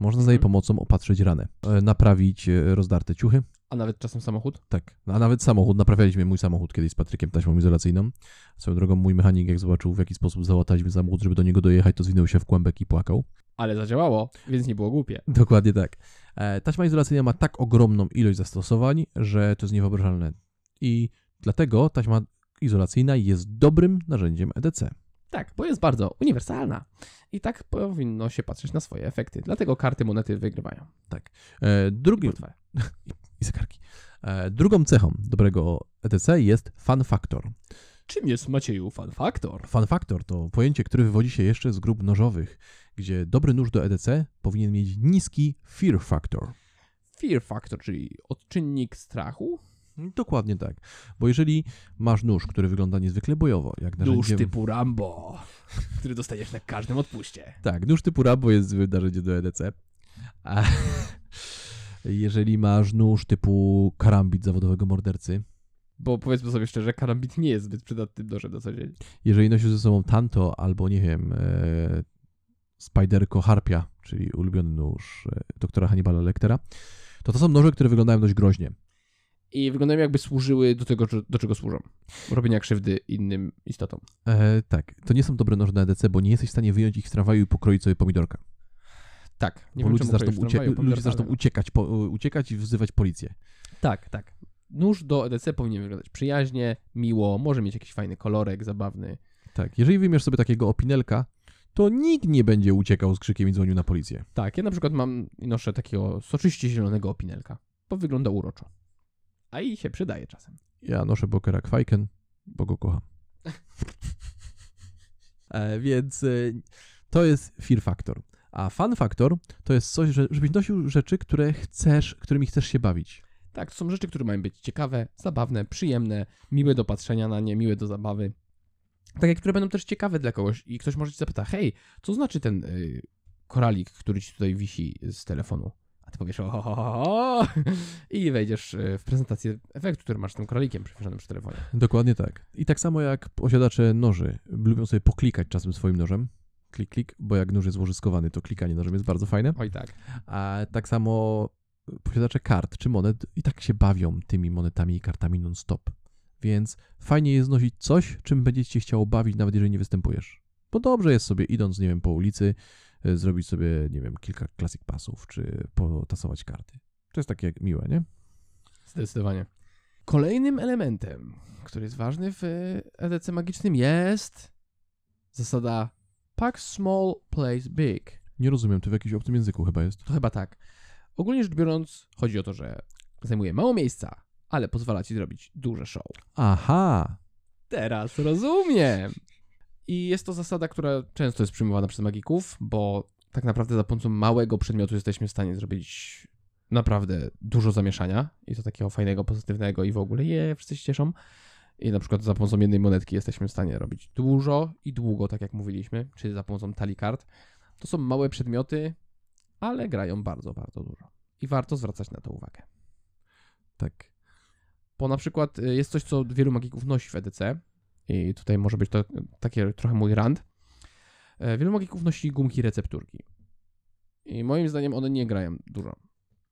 Można za jej Mhm. pomocą opatrzyć ranę, e, naprawić e, rozdarte ciuchy, A nawet czasem samochód? Tak, a nawet samochód, naprawialiśmy mój samochód kiedyś z Patrykiem taśmą izolacyjną. Swoją drogą mój mechanik jak zobaczył w jaki sposób załataliśmy samochód, żeby do niego dojechać, to zwinął się w kłębek i płakał. Ale zadziałało, więc nie było głupie. Dokładnie tak. E, taśma izolacyjna ma tak ogromną ilość zastosowań, że to jest niewyobrażalne. I dlatego taśma izolacyjna jest dobrym narzędziem EDC. Tak, bo jest bardzo uniwersalna. I tak powinno się patrzeć na swoje efekty. Dlatego karty monety wygrywają. E, drugim, Portfele. i zegarki. E, drugą cechą dobrego EDC jest fun factor. Czym jest Macieju Fun Factor? Fun factor to pojęcie, które wywodzi się jeszcze z grup nożowych, gdzie dobry nóż do EDC powinien mieć niski fear factor. Fear Factor, czyli odczynnik strachu. Dokładnie tak. Bo jeżeli masz nóż, który wygląda niezwykle bojowo, jak Nóż narzędzie... typu Rambo, który dostajesz na każdym odpuście. Tak, nóż typu Rambo jest złym narzędziem do EDC. A jeżeli masz nóż typu karambit zawodowego mordercy, Bo powiedzmy sobie szczerze, karambit nie jest zbyt przydatnym nożem na co dzień. jeżeli nosisz ze sobą Tanto albo, nie wiem, e, Spiderko Harpia, czyli ulubiony nóż e, doktora Hannibala Lectera, to to są noże, które wyglądają dość groźnie. I wyglądają jakby służyły do tego, do czego służą. Robienia krzywdy innym istotom. E, tak, to nie są dobre noże na EDC, bo nie jesteś w stanie wyjąć ich z tramwaju i pokroić sobie pomidorka. Tak. bo ludzie zaczną, ucie- ludzie zaczną uciekać, po, uciekać i wzywać policję. Tak, tak. Nóż do EDC powinien wyglądać przyjaźnie, miło, może mieć jakiś fajny kolorek, zabawny. Tak, jeżeli wyjmiesz sobie takiego opinelka, to nikt nie będzie uciekał z krzykiem i dzwonił na policję. Tak, ja na przykład mam i noszę takiego soczyście zielonego opinelka, bo wygląda uroczo. A i się przydaje czasem. Ja noszę Bokera Kwajken, bo go kocham. e, więc e, to jest fear factor. A fun factor to jest coś, że, żebyś nosił rzeczy, które chcesz, którymi chcesz się bawić. Tak, to są rzeczy, które mają być ciekawe, zabawne, przyjemne, miłe do patrzenia na nie, miłe do zabawy. Tak jak które będą też ciekawe dla kogoś i ktoś może ci zapyta, hej, co znaczy ten y, koralik, który ci tutaj wisi z telefonu? A ty powiesz, o, ho, ho, ho, ho, i wejdziesz y, w prezentację efektu, który masz z tym koralikiem przywieszonym przy telefonie. Dokładnie tak. I tak samo jak posiadacze noży lubią sobie poklikać czasem swoim nożem. Klik, klik, bo jak nóż jest złożyskowany, to klikanie nożem jest bardzo fajne. Oj tak. A tak samo posiadacze kart czy monet i tak się bawią tymi monetami i kartami non-stop. Więc fajnie jest nosić coś, czym będziecie chciało bawić, nawet jeżeli nie występujesz. Bo dobrze jest sobie idąc, nie wiem, po ulicy, e, zrobić sobie, nie wiem, kilka classic pasów, czy potasować karty. To jest takie miłe, nie? Zdecydowanie. Kolejnym elementem, który jest ważny w EDC magicznym jest zasada pack small, place big. Nie rozumiem, to w jakimś obcym języku chyba jest. To chyba tak. Ogólnie rzecz biorąc, chodzi o to, że zajmuje mało miejsca, ale pozwala ci zrobić duże show. Aha! Teraz rozumiem. I jest to zasada, która często jest przyjmowana przez magików, bo tak naprawdę za pomocą małego przedmiotu jesteśmy w stanie zrobić naprawdę dużo zamieszania i to takiego fajnego, pozytywnego i w ogóle je, wszyscy się cieszą. I na przykład za pomocą jednej monetki jesteśmy w stanie robić dużo i długo, tak jak mówiliśmy, czyli za pomocą talii kart. To są małe przedmioty, ale grają bardzo, bardzo dużo. I warto zwracać na to uwagę. Tak. Bo na przykład y, jest coś, co wielu magików nosi w EDC i tutaj może być to takie trochę mój rant. E, Wielu magików nosi gumki recepturki. I moim zdaniem one nie grają dużo.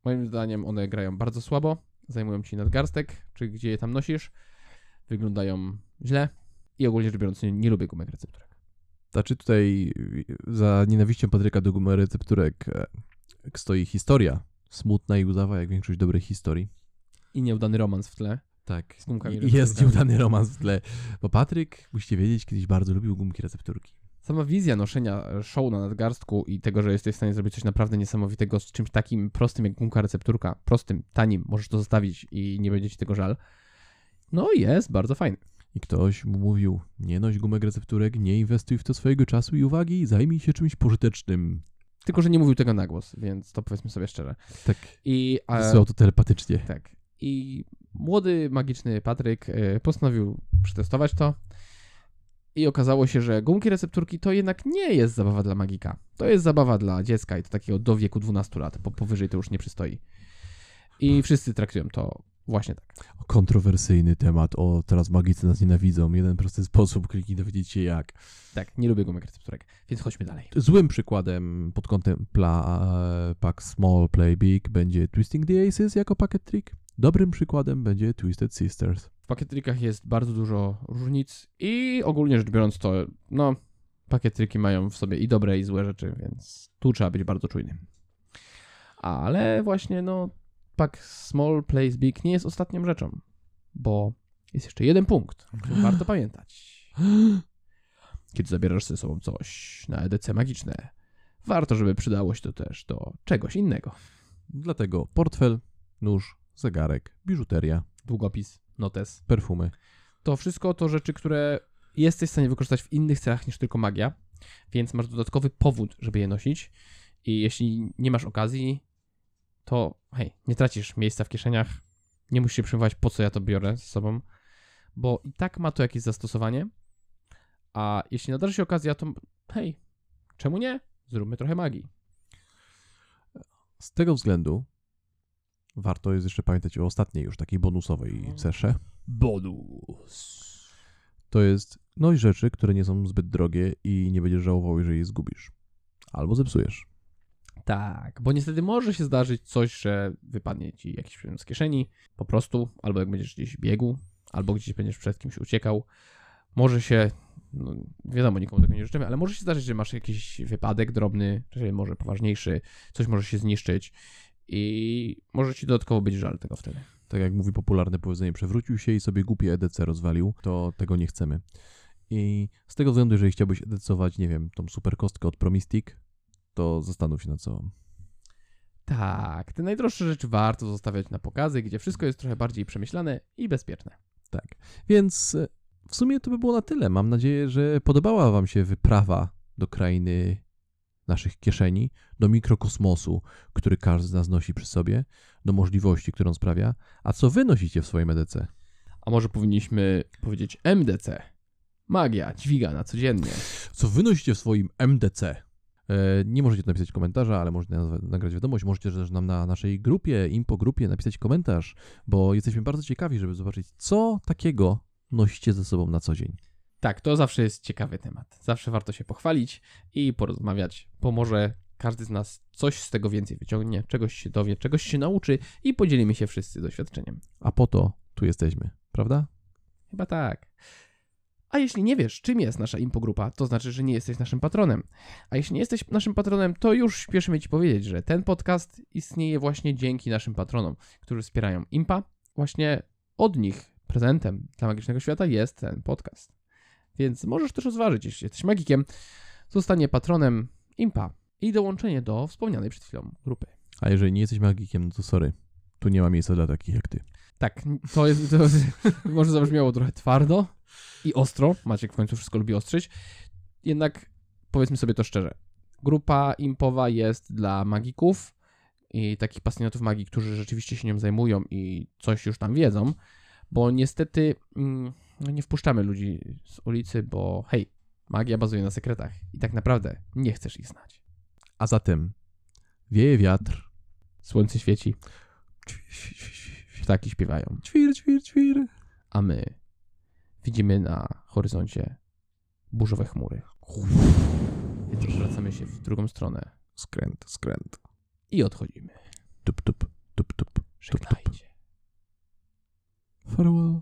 Moim zdaniem one grają bardzo słabo, zajmują ci nadgarstek, czy gdzie je tam nosisz, wyglądają źle i ogólnie rzecz biorąc nie, nie lubię gumek recepturek. Znaczy tutaj za nienawiścią Patryka do gumy recepturek e, stoi historia. Smutna i łzawa, jak większość dobrych historii. I nieudany romans w tle. Tak. Z gumkami I jest nieudany romans w tle. Bo Patryk, musicie wiedzieć, kiedyś bardzo lubił gumki recepturki. Sama wizja noszenia e, show na nadgarstku i tego, że jesteś w stanie zrobić coś naprawdę niesamowitego z czymś takim prostym jak gumka recepturka, prostym, tanim, możesz to zostawić i nie będzie ci tego żal, no jest bardzo fajny. I ktoś mu mówił, nie noś gumek recepturek, nie inwestuj w to swojego czasu i uwagi, zajmij się czymś pożytecznym. Tylko, że nie mówił tego na głos, więc to powiedzmy sobie szczerze. Tak, I, wysłał to telepatycznie. tak. I młody, magiczny Patryk e, postanowił przetestować to i okazało się, że gumki recepturki to jednak nie jest zabawa dla magika. To jest zabawa dla dziecka i to takiego do wieku 12 lat, bo powyżej to już nie przystoi. I wszyscy traktują to właśnie tak. Kontrowersyjny temat. O, teraz magicy nas nienawidzą. Jeden prosty sposób, kliknij, dowiedzieć się jak. Tak, nie lubię gumek recepturek, więc chodźmy dalej. Złym przykładem pod kątem pla, e, pack small, play big będzie Twisting the Aces jako packet trick. Dobrym przykładem będzie Twisted Sisters. W pakietrykach jest bardzo dużo różnic i ogólnie rzecz biorąc to, no, pakietryki mają w sobie i dobre i złe rzeczy, więc tu trzeba być bardzo czujnym. Ale właśnie, no, pak small plays big nie jest ostatnią rzeczą, bo jest jeszcze jeden punkt, o którym warto pamiętać. Kiedy zabierasz ze sobą coś na EDC magiczne, warto, żeby przydało się to też do czegoś innego. Dlatego portfel, nóż, zegarek, biżuteria, Długopis, notes, perfumy. to wszystko to rzeczy, które jesteś w stanie wykorzystać w innych celach niż tylko magia, więc masz dodatkowy powód, żeby je nosić. I jeśli nie masz okazji, to hej, nie tracisz miejsca w kieszeniach, nie musisz się przejmować, po co ja to biorę z sobą, bo i tak ma to jakieś zastosowanie. A jeśli nadarzy się okazja, to hej, czemu nie? Zróbmy trochę magii. Z tego względu warto jest jeszcze pamiętać o ostatniej już takiej bonusowej cesze. Bonus. To jest noś rzeczy, które nie są zbyt drogie i nie będziesz żałował, jeżeli je zgubisz. Albo zepsujesz. Tak, bo niestety może się zdarzyć coś, że wypadnie ci jakiś przedmiot z kieszeni, po prostu, albo jak będziesz gdzieś biegł, albo gdzieś będziesz przed kimś uciekał. Może się, no wiadomo, nikomu tego nie życzymy, ale może się zdarzyć, że masz jakiś wypadek drobny, czy może poważniejszy, coś może się zniszczyć i może ci dodatkowo być żal tego wtedy. Tak jak mówi popularne powiedzenie, przewrócił się i sobie głupie EDC rozwalił, to tego nie chcemy. I z tego względu, jeżeli chciałbyś edycować, nie wiem, tą super kostkę od Promistic, to zastanów się nad sobą. Tak, te najdroższe rzeczy warto zostawiać na pokazy, gdzie wszystko jest trochę bardziej przemyślane i bezpieczne. Tak. Więc e, w sumie to by było na tyle. Mam nadzieję, że podobała Wam się wyprawa do krainy naszych kieszeni, do mikrokosmosu, który każdy z nas nosi przy sobie, do możliwości, którą sprawia. A co Wy nosicie w swoim EDC? A może powinniśmy powiedzieć MDC? Magia, dźwigana codziennie. Co Wy nosicie w swoim MDC? E, Nie możecie napisać komentarza, ale możecie nagrać wiadomość. Możecie też nam na naszej grupie, Impo grupie napisać komentarz, bo jesteśmy bardzo ciekawi, żeby zobaczyć, co takiego nosicie ze sobą na co dzień. Tak, to zawsze jest ciekawy temat. Zawsze warto się pochwalić i porozmawiać, bo może każdy z nas coś z tego więcej wyciągnie, czegoś się dowie, czegoś się nauczy i podzielimy się wszyscy doświadczeniem. A po to tu jesteśmy, prawda? Chyba tak. A jeśli nie wiesz, czym jest nasza Impogrupa, to znaczy, że nie jesteś naszym patronem. A jeśli nie jesteś naszym patronem, to już śpieszymy Ci powiedzieć, że ten podcast istnieje właśnie dzięki naszym patronom, którzy wspierają Impa. Właśnie od nich prezentem dla Magicznego Świata jest ten podcast. Więc możesz też rozważyć, jeśli jesteś magikiem, zostanie patronem Impa i dołączenie do wspomnianej przed chwilą grupy. A jeżeli nie jesteś magikiem, no to sorry. Tu nie ma miejsca dla takich jak ty. Tak, to jest, to może zabrzmiało trochę twardo i ostro. Maciek w końcu wszystko lubi ostrzyć. Jednak powiedzmy sobie to szczerze. Grupa impowa jest dla magików i takich pasjonatów magii, którzy rzeczywiście się nią zajmują i coś już tam wiedzą, bo niestety mm, no nie wpuszczamy ludzi z ulicy, bo hej, magia bazuje na sekretach i tak naprawdę nie chcesz ich znać. A zatem wieje wiatr. Słońce świeci, ptaki śpiewają. Ćwir, ćwir, ćwir. a my widzimy na horyzoncie burzowe chmury. Więc odwracamy się w drugą stronę Skręt, skręt. i odchodzimy. Tup, tup, tup, tup. Żegnajcie. Farewell.